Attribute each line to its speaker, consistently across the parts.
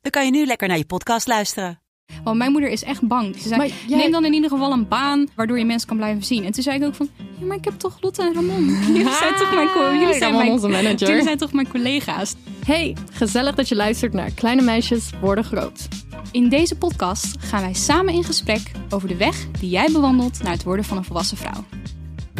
Speaker 1: dan kan je nu lekker naar je podcast luisteren.
Speaker 2: Want mijn moeder is echt bang. Ze zei,
Speaker 3: Maar jij-
Speaker 2: neem dan in ieder geval een baan waardoor je mensen kan blijven zien. En toen zei ik ook van, ja, maar ik heb toch Lotte en Ramon. Jullie zijn toch mijn, co- jullie zijn
Speaker 3: Ramon,
Speaker 2: mijn,
Speaker 3: onze manager.
Speaker 2: jullie zijn toch mijn collega's.
Speaker 3: Hey, gezellig dat je luistert naar Kleine Meisjes Worden Groot.
Speaker 2: In deze podcast gaan wij samen in gesprek over de weg die jij bewandelt naar het worden van een volwassen vrouw.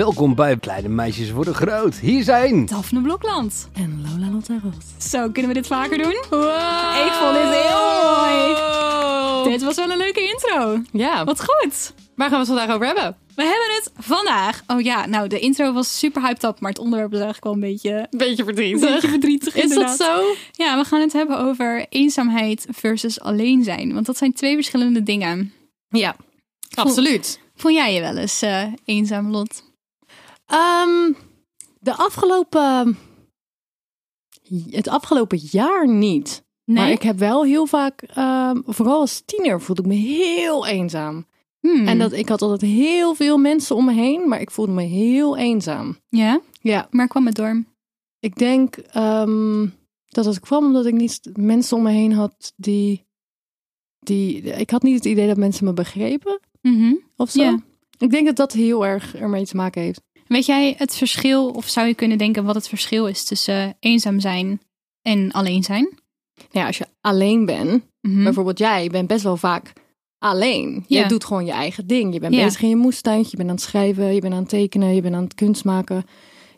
Speaker 4: Welkom bij Kleine Meisjes Worden Groot. Hier zijn...
Speaker 2: Daphne Blokland.
Speaker 3: En Lola Lotte Roos.
Speaker 2: Zo, kunnen we dit vaker doen? Ik vond dit heel mooi. Dit was wel een leuke intro.
Speaker 3: Ja,
Speaker 2: Wat goed.
Speaker 3: waar gaan we het vandaag over hebben?
Speaker 2: We hebben het vandaag. Oh ja, nou, de intro was super hyped up, maar het onderwerp is eigenlijk wel een beetje,
Speaker 3: Beetje
Speaker 2: een
Speaker 3: verdrietig.
Speaker 2: beetje verdrietig.
Speaker 3: Is
Speaker 2: inderdaad.
Speaker 3: dat zo?
Speaker 2: Ja, we gaan het hebben over eenzaamheid versus alleen zijn. Want dat zijn twee verschillende dingen.
Speaker 3: Ja, absoluut.
Speaker 2: Voel jij je wel eens eh, eenzaam, Lot?
Speaker 3: Ehm, de afgelopen... Het afgelopen jaar niet.
Speaker 2: Nee?
Speaker 3: Maar ik heb wel heel vaak, ehm, vooral als tiener, voelde ik me heel eenzaam.
Speaker 2: Hmm.
Speaker 3: En dat ik had altijd heel veel mensen om me heen, maar ik voelde me heel eenzaam.
Speaker 2: Ja?
Speaker 3: Ja,
Speaker 2: Waar kwam het door?
Speaker 3: Ik denk ehm, dat het kwam omdat ik niet mensen om me heen had die, die. Ik had niet het idee dat mensen me begrepen
Speaker 2: Mhm.
Speaker 3: of zo.
Speaker 2: Ja.
Speaker 3: Ik denk dat dat heel erg ermee te maken heeft.
Speaker 2: Weet jij het verschil, of zou je kunnen denken wat het verschil is tussen eh, eenzaam zijn en alleen zijn?
Speaker 3: Nou ja, als je alleen bent,
Speaker 2: Mhm.
Speaker 3: bijvoorbeeld jij bent best wel vaak alleen. Je doet gewoon je eigen ding. Je bent
Speaker 2: Ja.
Speaker 3: bezig in je moestuintje, je bent aan het schrijven, je bent aan het tekenen, je bent aan het kunst maken.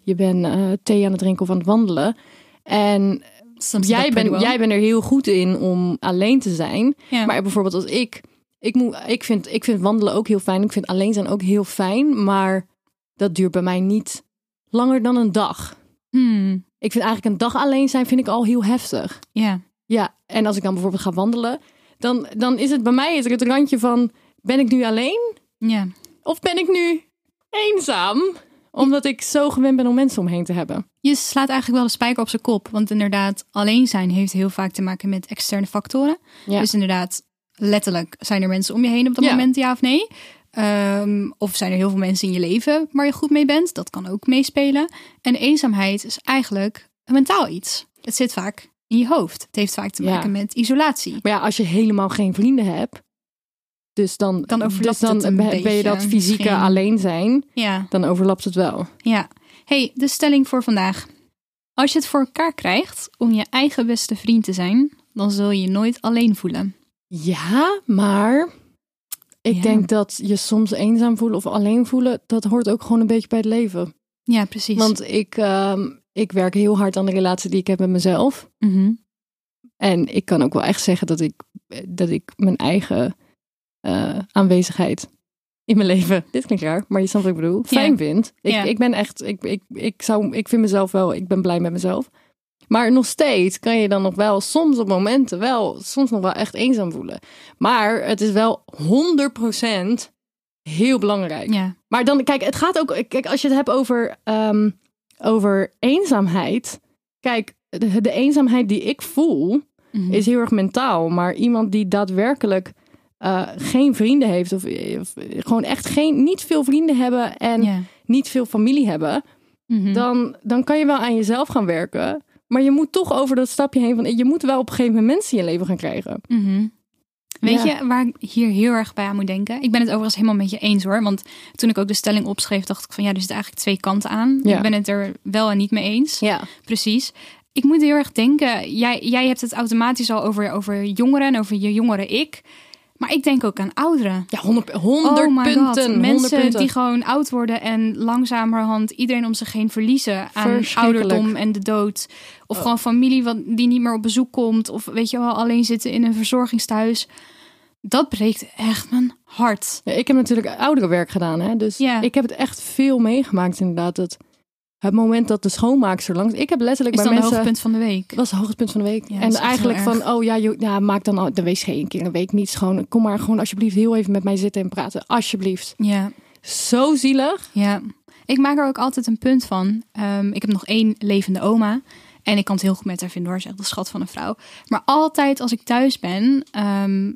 Speaker 3: Je bent eh, thee aan het drinken of aan het wandelen. En
Speaker 2: Soms
Speaker 3: jij bent,
Speaker 2: well.
Speaker 3: jij bent er heel goed in om alleen te zijn.
Speaker 2: Ja.
Speaker 3: Maar bijvoorbeeld als ik, ik, moet, ik, vind, ik vind wandelen ook heel fijn. Ik vind alleen zijn ook heel fijn. Maar dat duurt bij mij niet langer dan een dag.
Speaker 2: Hmm.
Speaker 3: Ik vind eigenlijk een dag alleen zijn vind ik al heel heftig.
Speaker 2: Ja.
Speaker 3: Ja, en als ik dan bijvoorbeeld ga wandelen, dan, dan is het bij mij is er het randje van, ben ik nu alleen?
Speaker 2: Ja.
Speaker 3: Of ben ik nu eenzaam? Omdat ik zo gewend ben om mensen om me heen te hebben.
Speaker 2: Je slaat eigenlijk wel de spijker op zijn kop. Want inderdaad, alleen zijn heeft heel vaak te maken met externe factoren.
Speaker 3: Ja.
Speaker 2: Dus inderdaad, letterlijk zijn er mensen om je heen op dat
Speaker 3: Ja.
Speaker 2: moment, ja of nee. Ehm, of zijn er heel veel mensen in je leven waar je goed mee bent. Dat kan ook meespelen. En eenzaamheid is eigenlijk een mentaal iets. Het zit vaak in je hoofd. Het heeft vaak te
Speaker 3: Ja.
Speaker 2: maken met isolatie.
Speaker 3: Maar ja, als je helemaal geen vrienden hebt, dus dan,
Speaker 2: Dan
Speaker 3: dus dan ben je dat fysieke alleen zijn,
Speaker 2: Ja,
Speaker 3: dan overlapt het wel.
Speaker 2: ja. hey, de stelling voor vandaag. Als je het voor elkaar krijgt om je eigen beste vriend te zijn, dan zul je je nooit alleen voelen.
Speaker 3: Ja, maar ik
Speaker 2: Ja.
Speaker 3: denk dat je soms eenzaam voelen of alleen voelen, dat hoort ook gewoon een beetje bij het leven.
Speaker 2: Ja, precies.
Speaker 3: Want ik, ehm, ik werk heel hard aan de relatie die ik heb met mezelf.
Speaker 2: Mhm.
Speaker 3: En ik kan ook wel echt zeggen dat ik, dat ik mijn eigen eh, aanwezigheid in mijn leven, dit klinkt raar, maar je snapt wat ik bedoel, fijn
Speaker 2: Ja.
Speaker 3: vind. Ik,
Speaker 2: Ja.
Speaker 3: ik ben echt, ik, ik, ik, zou, ik vind mezelf wel, ik ben blij met mezelf. Maar nog steeds kan je dan nog wel soms op momenten wel, soms nog wel echt eenzaam voelen. Maar het is wel 100% heel belangrijk.
Speaker 2: Ja.
Speaker 3: Maar dan, kijk, het gaat ook, kijk, als je het hebt over, ehm, over eenzaamheid. Kijk, de, de eenzaamheid die ik voel,
Speaker 2: Mhm.
Speaker 3: is heel erg mentaal. Maar iemand die daadwerkelijk eh, geen vrienden heeft, of, of gewoon echt geen, niet veel vrienden hebben en niet veel familie hebben,
Speaker 2: Mhm.
Speaker 3: dan, dan kan je wel aan jezelf gaan werken. Maar je moet toch over dat stapje heen van je moet wel op een gegeven moment mensen in je leven gaan krijgen.
Speaker 2: Mhm. Weet
Speaker 3: Ja.
Speaker 2: je waar ik hier heel erg bij aan moet denken? Ik ben het overigens helemaal met je eens hoor. Want toen ik ook de stelling opschreef, dacht ik van ja, er zitten eigenlijk twee kanten aan.
Speaker 3: Ja.
Speaker 2: Ik ben het er wel en niet mee eens.
Speaker 3: Ja.
Speaker 2: Precies. Ik moet heel erg denken, jij, jij hebt het automatisch al over, over jongeren en over je jongere ik. Maar ik denk ook aan ouderen.
Speaker 3: Ja, 100, 100
Speaker 2: oh my
Speaker 3: punten.
Speaker 2: God.
Speaker 3: 100
Speaker 2: Mensen
Speaker 3: punten.
Speaker 2: die gewoon oud worden en langzamerhand iedereen om zich heen verliezen aan ouderdom en de dood. Of gewoon familie wat, die niet meer op bezoek komt. Of weet je wel, alleen zitten in een verzorgingstehuis. Dat breekt echt mijn hart.
Speaker 3: Ja, ik heb natuurlijk ouderenwerk gedaan, hè? dus
Speaker 2: Ja.
Speaker 3: ik heb het echt veel meegemaakt inderdaad. Dat het moment dat de schoonmaakster langs... Ik heb letterlijk
Speaker 2: Is
Speaker 3: bij mensen...
Speaker 2: hoogtepunt van de week.
Speaker 3: Dat was het hoogtepunt van de week.
Speaker 2: Ja,
Speaker 3: en eigenlijk van, oh ja, joh, ja, maak dan al de wc een keer een week niet schoon. Kom maar gewoon alsjeblieft heel even met mij zitten en praten. Alsjeblieft.
Speaker 2: Ja,
Speaker 3: Zo zielig.
Speaker 2: ja. Ik maak er ook altijd een punt van. Ehm, ik heb nog één levende oma. En ik kan het heel goed met haar vinden hoor. Ze is echt de schat van een vrouw. Maar altijd als ik thuis ben... ehm,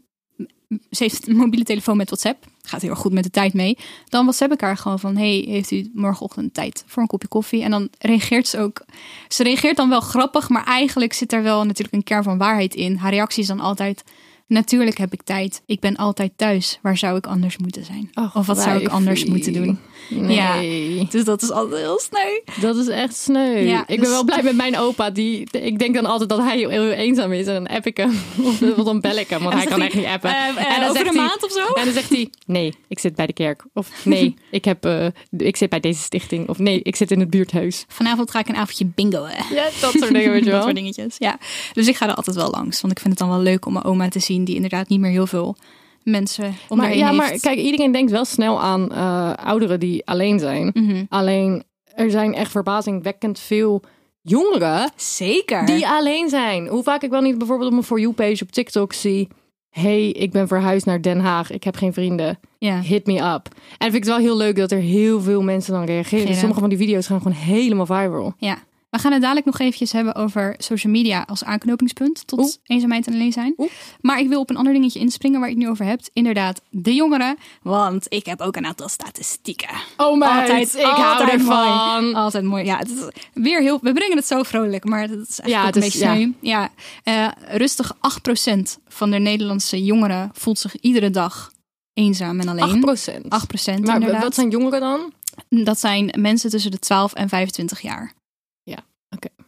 Speaker 2: ze heeft een mobiele telefoon met WhatsApp. Gaat heel erg goed met de tijd mee. Dan WhatsApp ik haar gewoon van... Hey, heeft u morgenochtend tijd voor een kopje koffie? En dan reageert ze ook... Ze reageert dan wel grappig, maar eigenlijk zit er wel natuurlijk een kern van waarheid in. Haar reactie is dan altijd... Natuurlijk heb ik tijd. Ik ben altijd thuis. Waar zou ik anders moeten zijn?
Speaker 3: Och,
Speaker 2: of wat zou ik anders moeten doen?
Speaker 3: Nee.
Speaker 2: Dus dat is altijd heel sneu.
Speaker 3: Dat is echt sneu.
Speaker 2: Ja,
Speaker 3: ik ben
Speaker 2: dus-
Speaker 3: wel blij met mijn opa. Die, ik denk dan altijd dat hij heel, eenzaam is. En dan app ik hem. Of dan bel ik hem, want hij kan
Speaker 2: zegt
Speaker 3: echt niet appen.
Speaker 2: Eh, eh,
Speaker 3: en dan
Speaker 2: over
Speaker 3: zegt
Speaker 2: een
Speaker 3: hij-
Speaker 2: maand of zo?
Speaker 3: En dan zegt hij, nee, ik zit bij de kerk. Of nee, ik, heb, eh, ik zit bij deze stichting. Of nee, ik zit in het buurthuis.
Speaker 2: Vanavond ga ik een avondje bingoen.
Speaker 3: Ja, dat soort dingen, weet je
Speaker 2: dat soort dingetjes. Ja. Dus ik ga er altijd wel langs. Want ik vind het dan wel leuk om mijn oma te zien. Die inderdaad niet meer heel veel mensen om
Speaker 3: Maar, ja,
Speaker 2: heen
Speaker 3: maar
Speaker 2: heeft.
Speaker 3: kijk, iedereen denkt wel snel aan eh, ouderen die alleen zijn.
Speaker 2: Mhm.
Speaker 3: Alleen, er zijn echt verbazingwekkend veel jongeren
Speaker 2: Zeker.
Speaker 3: die alleen zijn. Hoe vaak ik wel niet bijvoorbeeld op mijn For You-page op TikTok zie... hey, ik ben verhuisd naar Den Haag. Ik heb geen vrienden. Hit me up. En vind ik het wel heel leuk dat er heel veel mensen dan reageren.
Speaker 2: Reageren.
Speaker 3: sommige van die video's gaan gewoon helemaal viral.
Speaker 2: ja. We gaan het dadelijk nog eventjes hebben over social media als aanknopingspunt tot
Speaker 3: Oeh.
Speaker 2: eenzaamheid en alleen zijn.
Speaker 3: Oeh.
Speaker 2: Maar ik wil op een ander dingetje inspringen waar je het nu over hebt. Inderdaad, de jongeren. Want ik heb ook een aantal statistieken.
Speaker 3: Oh
Speaker 2: Altijd,
Speaker 3: ik hou
Speaker 2: altijd
Speaker 3: ervan.
Speaker 2: Mooi. Altijd mooi. Ja, het is weer heel. We brengen het zo vrolijk, maar het is echt
Speaker 3: Ja, het
Speaker 2: een
Speaker 3: is-
Speaker 2: beetje sneu. Ja, Eh, rustig 8% van de Nederlandse jongeren voelt zich iedere dag eenzaam en alleen.
Speaker 3: 8 procent.
Speaker 2: 8%
Speaker 3: Maar
Speaker 2: inderdaad.
Speaker 3: wat zijn jongeren dan?
Speaker 2: Dat zijn mensen tussen de 12 en 25 jaar.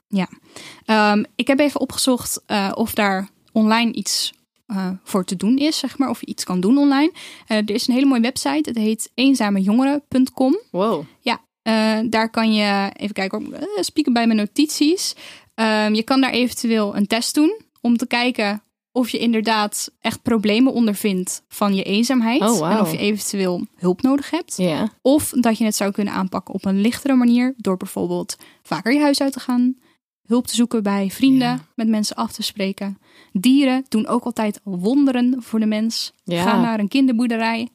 Speaker 3: Ja.
Speaker 2: Ja. Ehm, ik heb even opgezocht eh, of daar online iets eh, voor te doen is, zeg maar. Of je iets kan doen online. Eh, er is een hele mooie website. Het heet eenzamejongeren.com.
Speaker 3: Wow.
Speaker 2: Eh, daar kan je, even kijken, eh, spieken bij mijn notities. Ehm, je kan daar eventueel een test doen om te kijken of je inderdaad echt problemen ondervindt van je eenzaamheid.
Speaker 3: Oh.
Speaker 2: En of je eventueel hulp nodig hebt.
Speaker 3: Ja.
Speaker 2: Of dat je het zou kunnen aanpakken op een lichtere manier. Door bijvoorbeeld vaker je huis uit te gaan. Hulp te zoeken bij vrienden.
Speaker 3: Ja.
Speaker 2: Met mensen af te spreken. Dieren doen ook altijd wonderen voor de mens.
Speaker 3: Ja.
Speaker 2: Ga naar een kinderboerderij.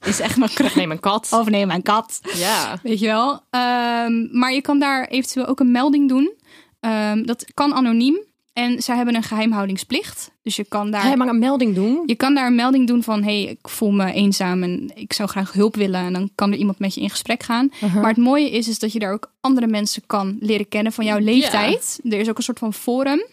Speaker 2: Is echt maar
Speaker 3: neem een kat.
Speaker 2: Of neem een kat.
Speaker 3: Ja.
Speaker 2: Weet je wel. Ehm, maar je kan daar eventueel ook een melding doen. Ehm, dat kan anoniem. En zij hebben een geheimhoudingsplicht. Dus je kan daar...
Speaker 3: Je maar een melding doen?
Speaker 2: Je kan daar een melding doen van: hey, ik voel me eenzaam en ik zou graag hulp willen. En dan kan er iemand met je in gesprek gaan.
Speaker 3: Uh-huh.
Speaker 2: Maar het mooie is, is dat je daar ook andere mensen kan leren kennen van jouw leeftijd. Er is ook een soort van forum.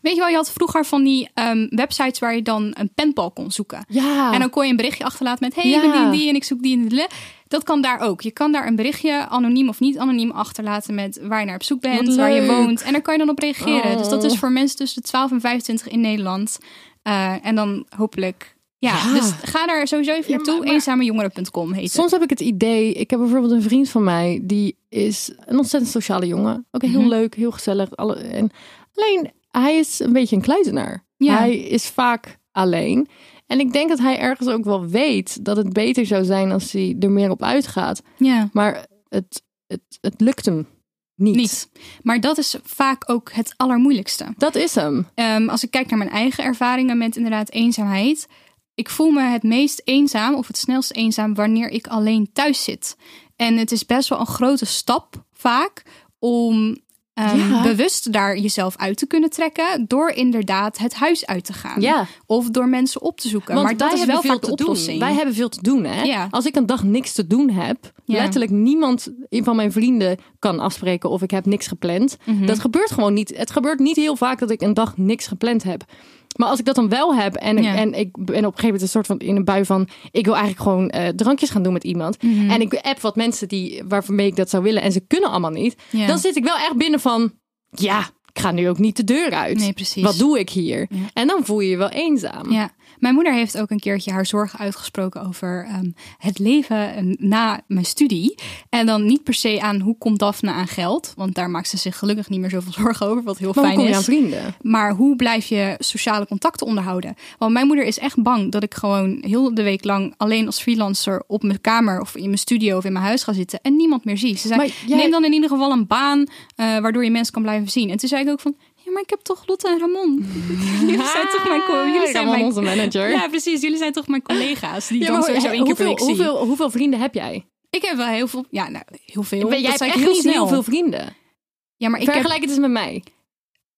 Speaker 2: Weet je wel, je had vroeger van die ehm, websites waar je dan een penpal kon zoeken.
Speaker 3: Ja.
Speaker 2: En dan kon je een berichtje achterlaten met: hey, ik ben die en die en ik zoek die en die. Dat kan daar ook. Je kan daar een berichtje, anoniem of niet anoniem, achterlaten met waar je naar op zoek bent, waar je woont. En daar kan je dan op reageren.
Speaker 3: Oh.
Speaker 2: Dus dat is voor mensen tussen de 12 en 25 in Nederland. Eh, en dan hopelijk. Ja,
Speaker 3: Ja.
Speaker 2: dus ga daar sowieso even
Speaker 3: Ja,
Speaker 2: naartoe.
Speaker 3: maar- maar-
Speaker 2: Eenzamejongeren.com heet het.
Speaker 3: Soms heb ik het idee, ik heb bijvoorbeeld een vriend van mij, die is een ontzettend sociale jongen. Ook heel
Speaker 2: Mhm.
Speaker 3: leuk, heel gezellig. Alle, en, alleen, hij is een beetje een kluizenaar.
Speaker 2: Ja.
Speaker 3: Hij is vaak alleen. En ik denk dat hij ergens ook wel weet dat het beter zou zijn als hij er meer op uitgaat.
Speaker 2: Ja.
Speaker 3: Maar het, het, het lukt hem niet.
Speaker 2: Niet. Maar dat is vaak ook het allermoeilijkste.
Speaker 3: Dat is hem.
Speaker 2: Ehm, als ik kijk naar mijn eigen ervaringen met inderdaad eenzaamheid. Ik voel me het meest eenzaam of het snelst eenzaam wanneer ik alleen thuis zit. En het is best wel een grote stap vaak om ehm,
Speaker 3: Ja.
Speaker 2: bewust daar jezelf uit te kunnen trekken. Door inderdaad het huis uit te gaan.
Speaker 3: Ja.
Speaker 2: Of door mensen op te zoeken.
Speaker 3: Want
Speaker 2: maar dat is
Speaker 3: hebben
Speaker 2: wel
Speaker 3: veel
Speaker 2: vaak de
Speaker 3: doen. Wij hebben veel te doen, hè?
Speaker 2: Ja.
Speaker 3: Als ik een dag niks te doen heb, letterlijk niemand van mijn vrienden kan afspreken of ik heb niks gepland.
Speaker 2: Mhm.
Speaker 3: Dat gebeurt gewoon niet. Het gebeurt niet heel vaak dat ik een dag niks gepland heb. Maar als ik dat dan wel heb en, ik-
Speaker 2: Ja.
Speaker 3: en ik ben op een gegeven moment een soort van in een bui van ik wil eigenlijk gewoon eh, drankjes gaan doen met iemand
Speaker 2: Mhm.
Speaker 3: en ik app wat mensen die waarmee ik dat zou willen en ze kunnen allemaal niet,
Speaker 2: Ja.
Speaker 3: dan zit ik wel echt binnen van ja, ik ga nu ook niet de deur uit.
Speaker 2: Nee, precies.
Speaker 3: Wat doe ik hier?
Speaker 2: Ja.
Speaker 3: En dan voel je je wel eenzaam.
Speaker 2: Ja, mijn moeder heeft ook een keertje haar zorgen uitgesproken over ehm, het leven na mijn studie. En dan niet per se aan hoe komt Daphne aan geld. Want daar maakt ze zich gelukkig niet meer zoveel zorgen over, wat heel
Speaker 3: Maar
Speaker 2: fijn
Speaker 3: kom je
Speaker 2: is.
Speaker 3: aan vrienden?
Speaker 2: Maar hoe blijf je sociale contacten onderhouden? Want mijn moeder is echt bang dat ik gewoon heel de week lang alleen als freelancer op mijn kamer of in mijn studio of in mijn huis ga zitten en niemand meer zie. Ze zei:
Speaker 3: jij-
Speaker 2: neem dan in ieder geval een baan eh, waardoor je mensen kan blijven zien. En toen zei ik ook van. Maar ik heb toch Lotte en Ramon. jullie zijn toch mijn co- jullie zijn
Speaker 3: Ramon,
Speaker 2: mijn
Speaker 3: onze manager.
Speaker 2: Ja, precies. Jullie zijn toch mijn collega's die
Speaker 3: Ja,
Speaker 2: dan sowieso één keer per
Speaker 3: hoeveel, hoeveel, hoeveel vrienden heb jij?
Speaker 2: Ik heb wel heel veel. Ja, nou, heel veel.
Speaker 3: jij
Speaker 2: dat
Speaker 3: hebt echt
Speaker 2: ik heel
Speaker 3: niet
Speaker 2: snel.
Speaker 3: heel veel vrienden.
Speaker 2: Ja, maar ik heb,
Speaker 3: Vergelijk het eens met mij.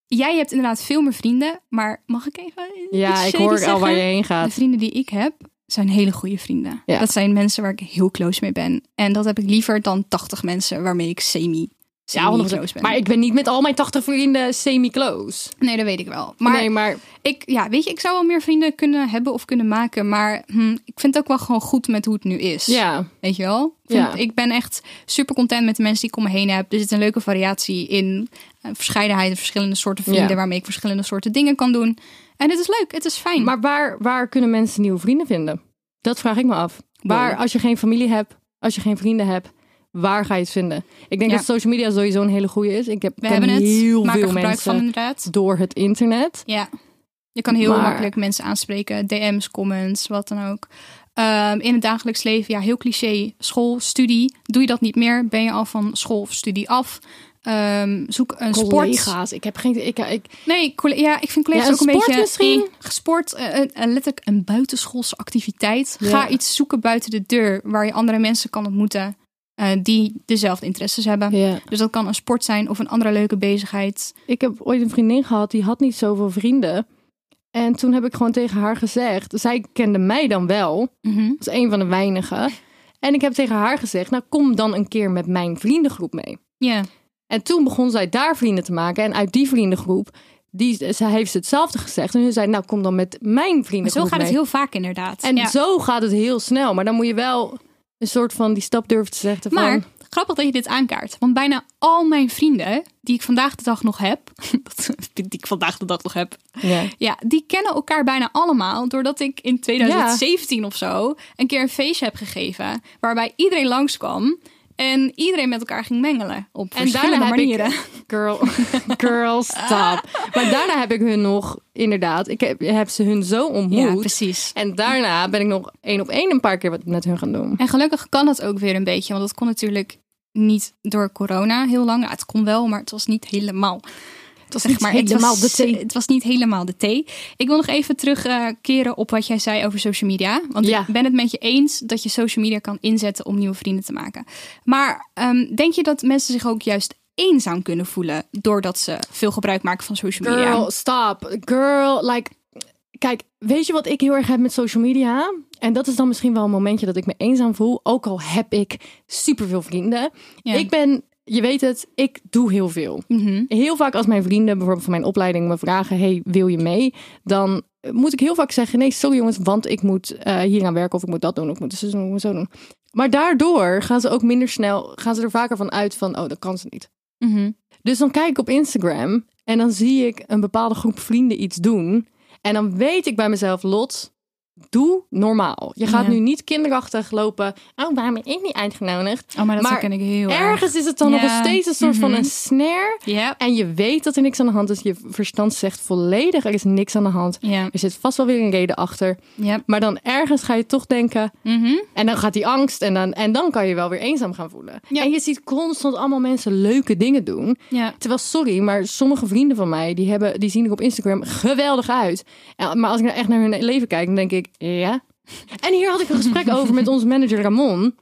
Speaker 2: jij hebt inderdaad veel meer vrienden. Maar mag ik even
Speaker 3: Ja, ik hoor al
Speaker 2: zeggen?
Speaker 3: waar je heen
Speaker 2: De
Speaker 3: gaat.
Speaker 2: vrienden die ik heb zijn hele goede vrienden.
Speaker 3: Ja.
Speaker 2: Dat zijn mensen waar ik heel close mee ben. En dat heb ik liever dan 80 mensen waarmee ik semi, semi
Speaker 3: Ja, 100%.
Speaker 2: close ben.
Speaker 3: Maar ik ben niet met al mijn 80 vrienden semi-close.
Speaker 2: Nee, dat weet ik wel. Maar
Speaker 3: nee, maar
Speaker 2: ik, ja, weet je, ik zou wel meer vrienden kunnen hebben of kunnen maken. Maar hm, ik vind het ook wel gewoon goed met hoe het nu is.
Speaker 3: ja.
Speaker 2: Weet je wel? Ik, vind-
Speaker 3: Ja.
Speaker 2: ik ben echt super content met de mensen die ik om me heen heb. Er zit een leuke variatie in. Een verscheidenheid en verschillende soorten vrienden.
Speaker 3: Ja.
Speaker 2: Waarmee ik verschillende soorten dingen kan doen. En het is leuk, het is fijn.
Speaker 3: Maar waar, waar kunnen mensen nieuwe vrienden vinden? Dat vraag ik me af. Waar, als je geen familie hebt, als je geen vrienden hebt, waar ga je het vinden? Ik denk
Speaker 2: Ja.
Speaker 3: dat social media sowieso een hele goede is. Ik heb
Speaker 2: we hebben het.
Speaker 3: heel
Speaker 2: Maak
Speaker 3: veel
Speaker 2: gebruik
Speaker 3: mensen
Speaker 2: van inderdaad.
Speaker 3: door het internet.
Speaker 2: Ja. Je kan heel
Speaker 3: Maar-
Speaker 2: makkelijk mensen aanspreken. DM's, comments, wat dan ook. Ehm, in het dagelijks leven, ja, heel cliché. School, studie. Doe je dat niet meer? Ben je al van school of studie af? Ehm, zoek een sport.
Speaker 3: Collega's. Ik heb geen. Ik, ik,
Speaker 2: Nee, ja, ik vind collega's
Speaker 3: Ja,
Speaker 2: ook
Speaker 3: een
Speaker 2: een
Speaker 3: sport
Speaker 2: beetje...
Speaker 3: misschien?
Speaker 2: eh, Sport, eh, eh, letterlijk een buitenschoolse activiteit.
Speaker 3: Ja.
Speaker 2: Ga iets zoeken buiten de deur... waar je andere mensen kan ontmoeten... eh, die dezelfde interesses hebben. Dus dat kan een sport zijn of een andere leuke bezigheid.
Speaker 3: ik heb ooit een vriendin gehad die had niet zoveel vrienden. En toen heb ik gewoon tegen haar gezegd. Zij kende mij dan wel.
Speaker 2: Mhm.
Speaker 3: als een van de weinigen. En ik heb tegen haar gezegd, nou kom dan een keer met mijn vriendengroep mee.
Speaker 2: Ja,
Speaker 3: En toen begon zij daar vrienden te maken. En uit die vriendengroep, die, zij heeft ze hetzelfde gezegd. En toen zei nou kom dan met mijn
Speaker 2: maar
Speaker 3: vriendengroep
Speaker 2: zo gaat het
Speaker 3: mee.
Speaker 2: heel vaak inderdaad.
Speaker 3: En
Speaker 2: ja.
Speaker 3: zo gaat het heel snel. Maar dan moet je wel een soort van die stap durven te zetten van...
Speaker 2: Maar grappig dat je dit aankaart. Want bijna al mijn vrienden die ik vandaag de dag nog heb... die ik vandaag de dag nog heb...
Speaker 3: ja.
Speaker 2: Ja, die kennen elkaar bijna allemaal. Doordat ik in 2017 of zo een keer een feestje heb gegeven. Waarbij iedereen langskwam. En iedereen met elkaar ging mengelen. Op
Speaker 3: En
Speaker 2: verschillende
Speaker 3: ik-
Speaker 2: manieren.
Speaker 3: Girl, girl, stop. Maar daarna heb ik hun nog, inderdaad, ik heb, heb ze hun zo ontmoet.
Speaker 2: Ja, precies.
Speaker 3: En daarna ben ik nog één op één een paar keer wat met hun gaan doen.
Speaker 2: En gelukkig kan dat ook weer een beetje. Want dat kon natuurlijk niet door corona heel lang. Nou, het kon wel, maar het was niet helemaal. Het was
Speaker 3: niet helemaal
Speaker 2: het was,
Speaker 3: de thee.
Speaker 2: Het was niet helemaal de thee. Ik wil nog even terugkeren op wat jij zei over social media. Want
Speaker 3: Ja.
Speaker 2: ik ben het met je eens dat je social media kan inzetten om nieuwe vrienden te maken. Maar ehm, denk je dat mensen zich ook juist eenzaam kunnen voelen doordat ze veel gebruik maken van social media?
Speaker 3: Girl, stop. Girl, like... Kijk, weet je wat ik heel erg heb met social media? En dat is dan misschien wel een momentje dat ik me eenzaam voel. Ook al heb ik superveel vrienden.
Speaker 2: Ja.
Speaker 3: Ik ben, je weet het, ik doe heel veel.
Speaker 2: Mhm.
Speaker 3: Heel vaak als mijn vrienden bijvoorbeeld van mijn opleiding me vragen... hey, wil je mee? Dan moet ik heel vaak zeggen... nee, sorry jongens, want ik moet eh, hier aan werken... of ik moet dat doen, of ik moet zo doen, ik moet zo doen. Maar daardoor gaan ze ook minder snel... gaan ze er vaker van uit van... oh, dat kan ze niet.
Speaker 2: Mhm.
Speaker 3: Dus dan kijk ik op Instagram en dan zie ik een bepaalde groep vrienden iets doen. En dan weet ik bij mezelf, Lot, doe normaal. Je gaat
Speaker 2: Ja.
Speaker 3: nu niet kinderachtig lopen. Oh, waarom ben ik niet uitgenodigd?
Speaker 2: Oh, maar dat
Speaker 3: Maar
Speaker 2: herken ik heel erg.
Speaker 3: Ergens is het dan
Speaker 2: Ja.
Speaker 3: nog steeds een soort van
Speaker 2: Mhm.
Speaker 3: een snare. En je weet dat er niks aan de hand is. Je verstand zegt volledig, er is niks aan de hand.
Speaker 2: Ja.
Speaker 3: Er zit vast wel weer een reden achter. Maar dan ergens ga je toch denken...
Speaker 2: Mhm.
Speaker 3: En dan gaat die angst en dan, en dan kan je wel weer eenzaam gaan voelen. En je ziet constant allemaal mensen leuke dingen doen. Terwijl, sorry, maar sommige vrienden van mij, die, hebben, die zien er op Instagram geweldig uit. Maar als ik nou echt naar hun leven kijk, dan denk ik, ja. En hier had ik een gesprek over met onze manager Ramon.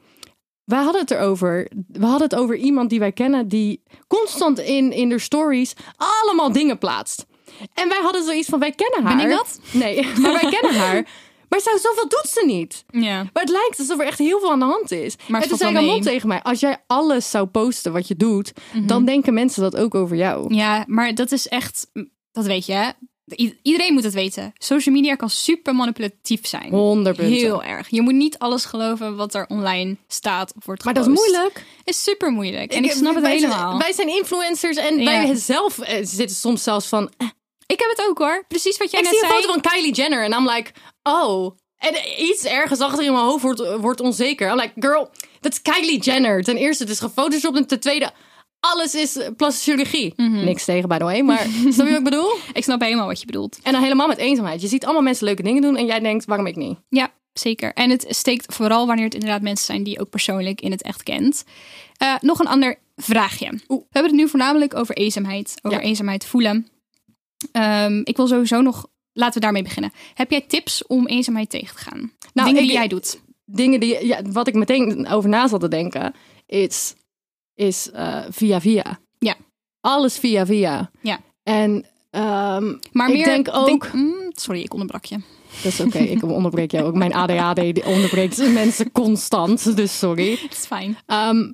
Speaker 3: Wij hadden het erover. We hadden het over iemand die wij kennen, die constant in, in de stories allemaal dingen plaatst. En wij hadden zoiets van, wij kennen haar.
Speaker 2: Ben ik dat?
Speaker 3: Nee, maar wij kennen haar. Maar zo, zoveel doet ze niet.
Speaker 2: Ja.
Speaker 3: Maar het lijkt alsof er echt heel veel aan de hand is.
Speaker 2: Maar
Speaker 3: en
Speaker 2: het
Speaker 3: toen zei Ramon tegen mij, als jij alles zou posten wat je doet, dan denken mensen dat ook over jou.
Speaker 2: Ja, maar dat is echt, dat weet je, iedereen moet het weten. Social media kan super manipulatief zijn.
Speaker 3: 100 punten.
Speaker 2: Heel erg. Je moet niet alles geloven wat er online staat of wordt
Speaker 3: Maar dat is
Speaker 2: gepost.
Speaker 3: moeilijk.
Speaker 2: Is super moeilijk. En ik, snap het
Speaker 3: wij zijn-
Speaker 2: helemaal.
Speaker 3: wij zijn influencers en
Speaker 2: Ja.
Speaker 3: wij zelf eh, zitten soms zelfs van... eh,
Speaker 2: ik heb het ook hoor. Precies wat jij
Speaker 3: ik
Speaker 2: net
Speaker 3: zie een
Speaker 2: zei.
Speaker 3: foto van Kylie Jenner en I'm like, oh. En iets ergens achter in mijn hoofd wordt, wordt onzeker. I'm like, girl, dat is Kylie Jenner. Ten eerste, het is gefotoshopt. En ten tweede, alles is plastische chirurgie.
Speaker 2: Mhm.
Speaker 3: Niks tegen, by the way. Maar snap je wat ik bedoel?
Speaker 2: Ik snap helemaal wat je bedoelt.
Speaker 3: En dan helemaal met eenzaamheid. Je ziet allemaal mensen leuke dingen doen. En jij denkt, waarom ik niet?
Speaker 2: Ja, zeker. En het steekt vooral wanneer het inderdaad mensen zijn die je ook persoonlijk in het echt kent. Eh, nog een ander vraagje. We hebben het nu voornamelijk over eenzaamheid. Over
Speaker 3: Ja.
Speaker 2: eenzaamheid voelen. Ehm, ik wil sowieso nog... Laten we daarmee beginnen. Heb jij tips om eenzaamheid tegen te gaan?
Speaker 3: Nou,
Speaker 2: Dingen die jij doet.
Speaker 3: Dingen die, ja, wat ik meteen over na zat te denken, is, is eh, via via.
Speaker 2: Ja.
Speaker 3: Alles via via.
Speaker 2: Ja.
Speaker 3: En ehm,
Speaker 2: Maar
Speaker 3: ik
Speaker 2: meer,
Speaker 3: denk ook...
Speaker 2: mm, sorry, ik onderbrak je.
Speaker 3: Dat is oké, ik onderbreek jou ook. Mijn ADHD onderbreekt mensen constant, dus sorry.
Speaker 2: Het is fijn.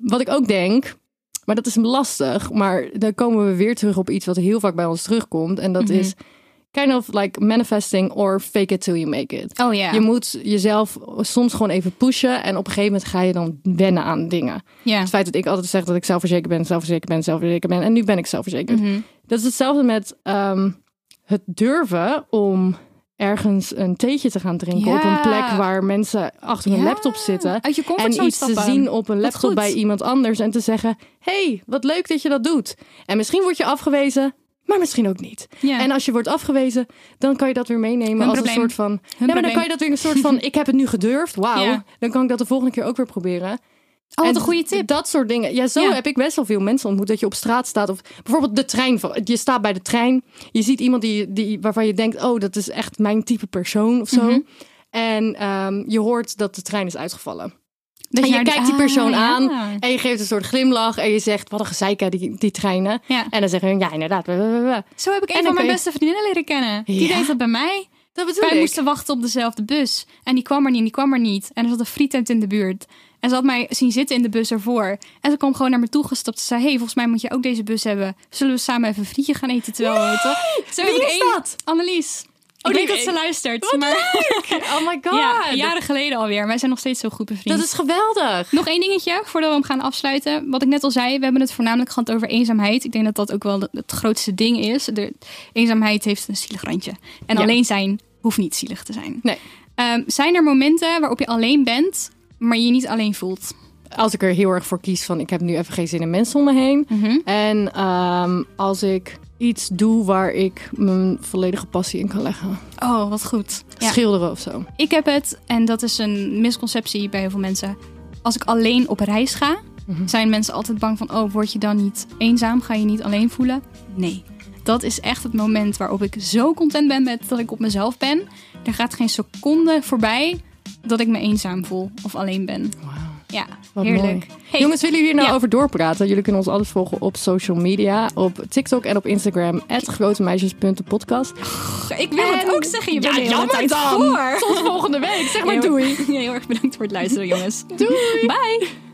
Speaker 3: Wat ik ook denk, maar dat is lastig, maar dan komen we weer terug op iets wat heel vaak bij ons terugkomt. En dat
Speaker 2: Mhm.
Speaker 3: is kind of like manifesting or fake it till you make it.
Speaker 2: Oh ja.
Speaker 3: Je moet jezelf soms gewoon even pushen en op een gegeven moment ga je dan wennen aan dingen.
Speaker 2: ja.
Speaker 3: Het feit dat ik altijd zeg dat ik zelfverzekerd ben, zelfverzekerd ben, zelfverzekerd ben en nu ben ik zelfverzekerd.
Speaker 2: Mhm.
Speaker 3: Dat is hetzelfde met ehm, het durven om ergens een theetje te gaan drinken
Speaker 2: Ja.
Speaker 3: op een plek waar mensen achter
Speaker 2: Ja.
Speaker 3: laptop zitten.
Speaker 2: Uit je
Speaker 3: En iets te zien op een laptop bij iemand anders en te zeggen: hey, wat leuk dat je dat doet. En misschien word je afgewezen, maar misschien ook niet.
Speaker 2: Ja.
Speaker 3: En als je wordt afgewezen, dan kan je dat weer meenemen
Speaker 2: Hun
Speaker 3: als
Speaker 2: probleem.
Speaker 3: een soort van.
Speaker 2: Hun
Speaker 3: nee, maar dan kan je dat weer een soort van: ik heb het nu gedurfd. Wauw.
Speaker 2: Ja.
Speaker 3: Dan kan ik dat de volgende keer ook weer proberen.
Speaker 2: Oh, wat
Speaker 3: En
Speaker 2: een goede tip.
Speaker 3: Dat soort dingen. Ja, zo
Speaker 2: Ja.
Speaker 3: heb ik best wel veel mensen ontmoet. Dat je op straat staat. Of bijvoorbeeld de trein. Je staat bij de trein. Je ziet iemand die, die, waarvan je denkt: oh, dat is echt mijn type persoon of zo.
Speaker 2: Mhm.
Speaker 3: En ehm, je hoort dat de trein is uitgevallen.
Speaker 2: Dat
Speaker 3: en je kijkt die
Speaker 2: ah,
Speaker 3: persoon
Speaker 2: ja.
Speaker 3: aan. En je geeft een soort glimlach. En je zegt: wat een gezeik, die, die treinen.
Speaker 2: Ja.
Speaker 3: En dan zeggen hun: ja, inderdaad. we, we, we, we."
Speaker 2: Zo heb ik
Speaker 3: En
Speaker 2: een van mijn
Speaker 3: je-
Speaker 2: beste vriendinnen leren kennen. Die deed dat bij mij.
Speaker 3: Dat bedoel
Speaker 2: Wij
Speaker 3: ik.
Speaker 2: moesten wachten op dezelfde bus. En die kwam er niet, en die kwam er niet. En er zat een frietent in de buurt. En ze had mij zien zitten in de bus ervoor. En ze kwam gewoon naar me toe gestapt. Ze zei, hey, volgens mij moet je ook deze bus hebben. Zullen we samen even een frietje gaan eten terwijl we eten? Zo
Speaker 3: Wie is
Speaker 2: één-
Speaker 3: dat?
Speaker 2: Annelies.
Speaker 3: Oh,
Speaker 2: ik weet dat ze luistert. Maar
Speaker 3: Oh my god.
Speaker 2: ja, jaren geleden alweer. Wij zijn nog steeds zo goed bevriend.
Speaker 3: Dat is geweldig.
Speaker 2: Nog één dingetje voordat we hem gaan afsluiten. Wat ik net al zei, we hebben het voornamelijk gehad over eenzaamheid. Ik denk dat dat ook wel het grootste ding is. De eenzaamheid heeft een zielig randje. En
Speaker 3: Ja.
Speaker 2: alleen zijn hoeft niet zielig te zijn.
Speaker 3: Nee.
Speaker 2: Ehm, zijn er momenten waarop je alleen bent, maar je je niet alleen voelt?
Speaker 3: Als ik er heel erg voor kies van ik heb nu even geen zin in mensen om me heen.
Speaker 2: Mhm.
Speaker 3: En ehm, als ik iets doe waar ik mijn volledige passie in kan leggen.
Speaker 2: Oh, wat goed. Ja.
Speaker 3: Schilderen of zo.
Speaker 2: Ik heb het, en dat is een misconceptie bij heel veel mensen. Als ik alleen op reis ga,
Speaker 3: Mhm.
Speaker 2: zijn mensen altijd bang van: oh, word je dan niet eenzaam? Ga je niet alleen voelen? Nee. Dat is echt het moment waarop ik zo content ben met dat ik op mezelf ben. Er gaat geen seconde voorbij dat ik me eenzaam voel of alleen ben. Ja,
Speaker 3: Wat
Speaker 2: heerlijk. Hey,
Speaker 3: Jongens, willen jullie hier nou
Speaker 2: Ja.
Speaker 3: over doorpraten? Jullie kunnen ons alles volgen op social media. Op TikTok en op Instagram. grotemeisjes.podcast.
Speaker 2: ik wil het ook zeggen. Je
Speaker 3: Ja,
Speaker 2: bent hele
Speaker 3: jammer dan.
Speaker 2: voor.
Speaker 3: Tot volgende week. Zeg maar doei.
Speaker 2: Heel erg bedankt voor het luisteren, jongens.
Speaker 3: Doei.
Speaker 2: Bye.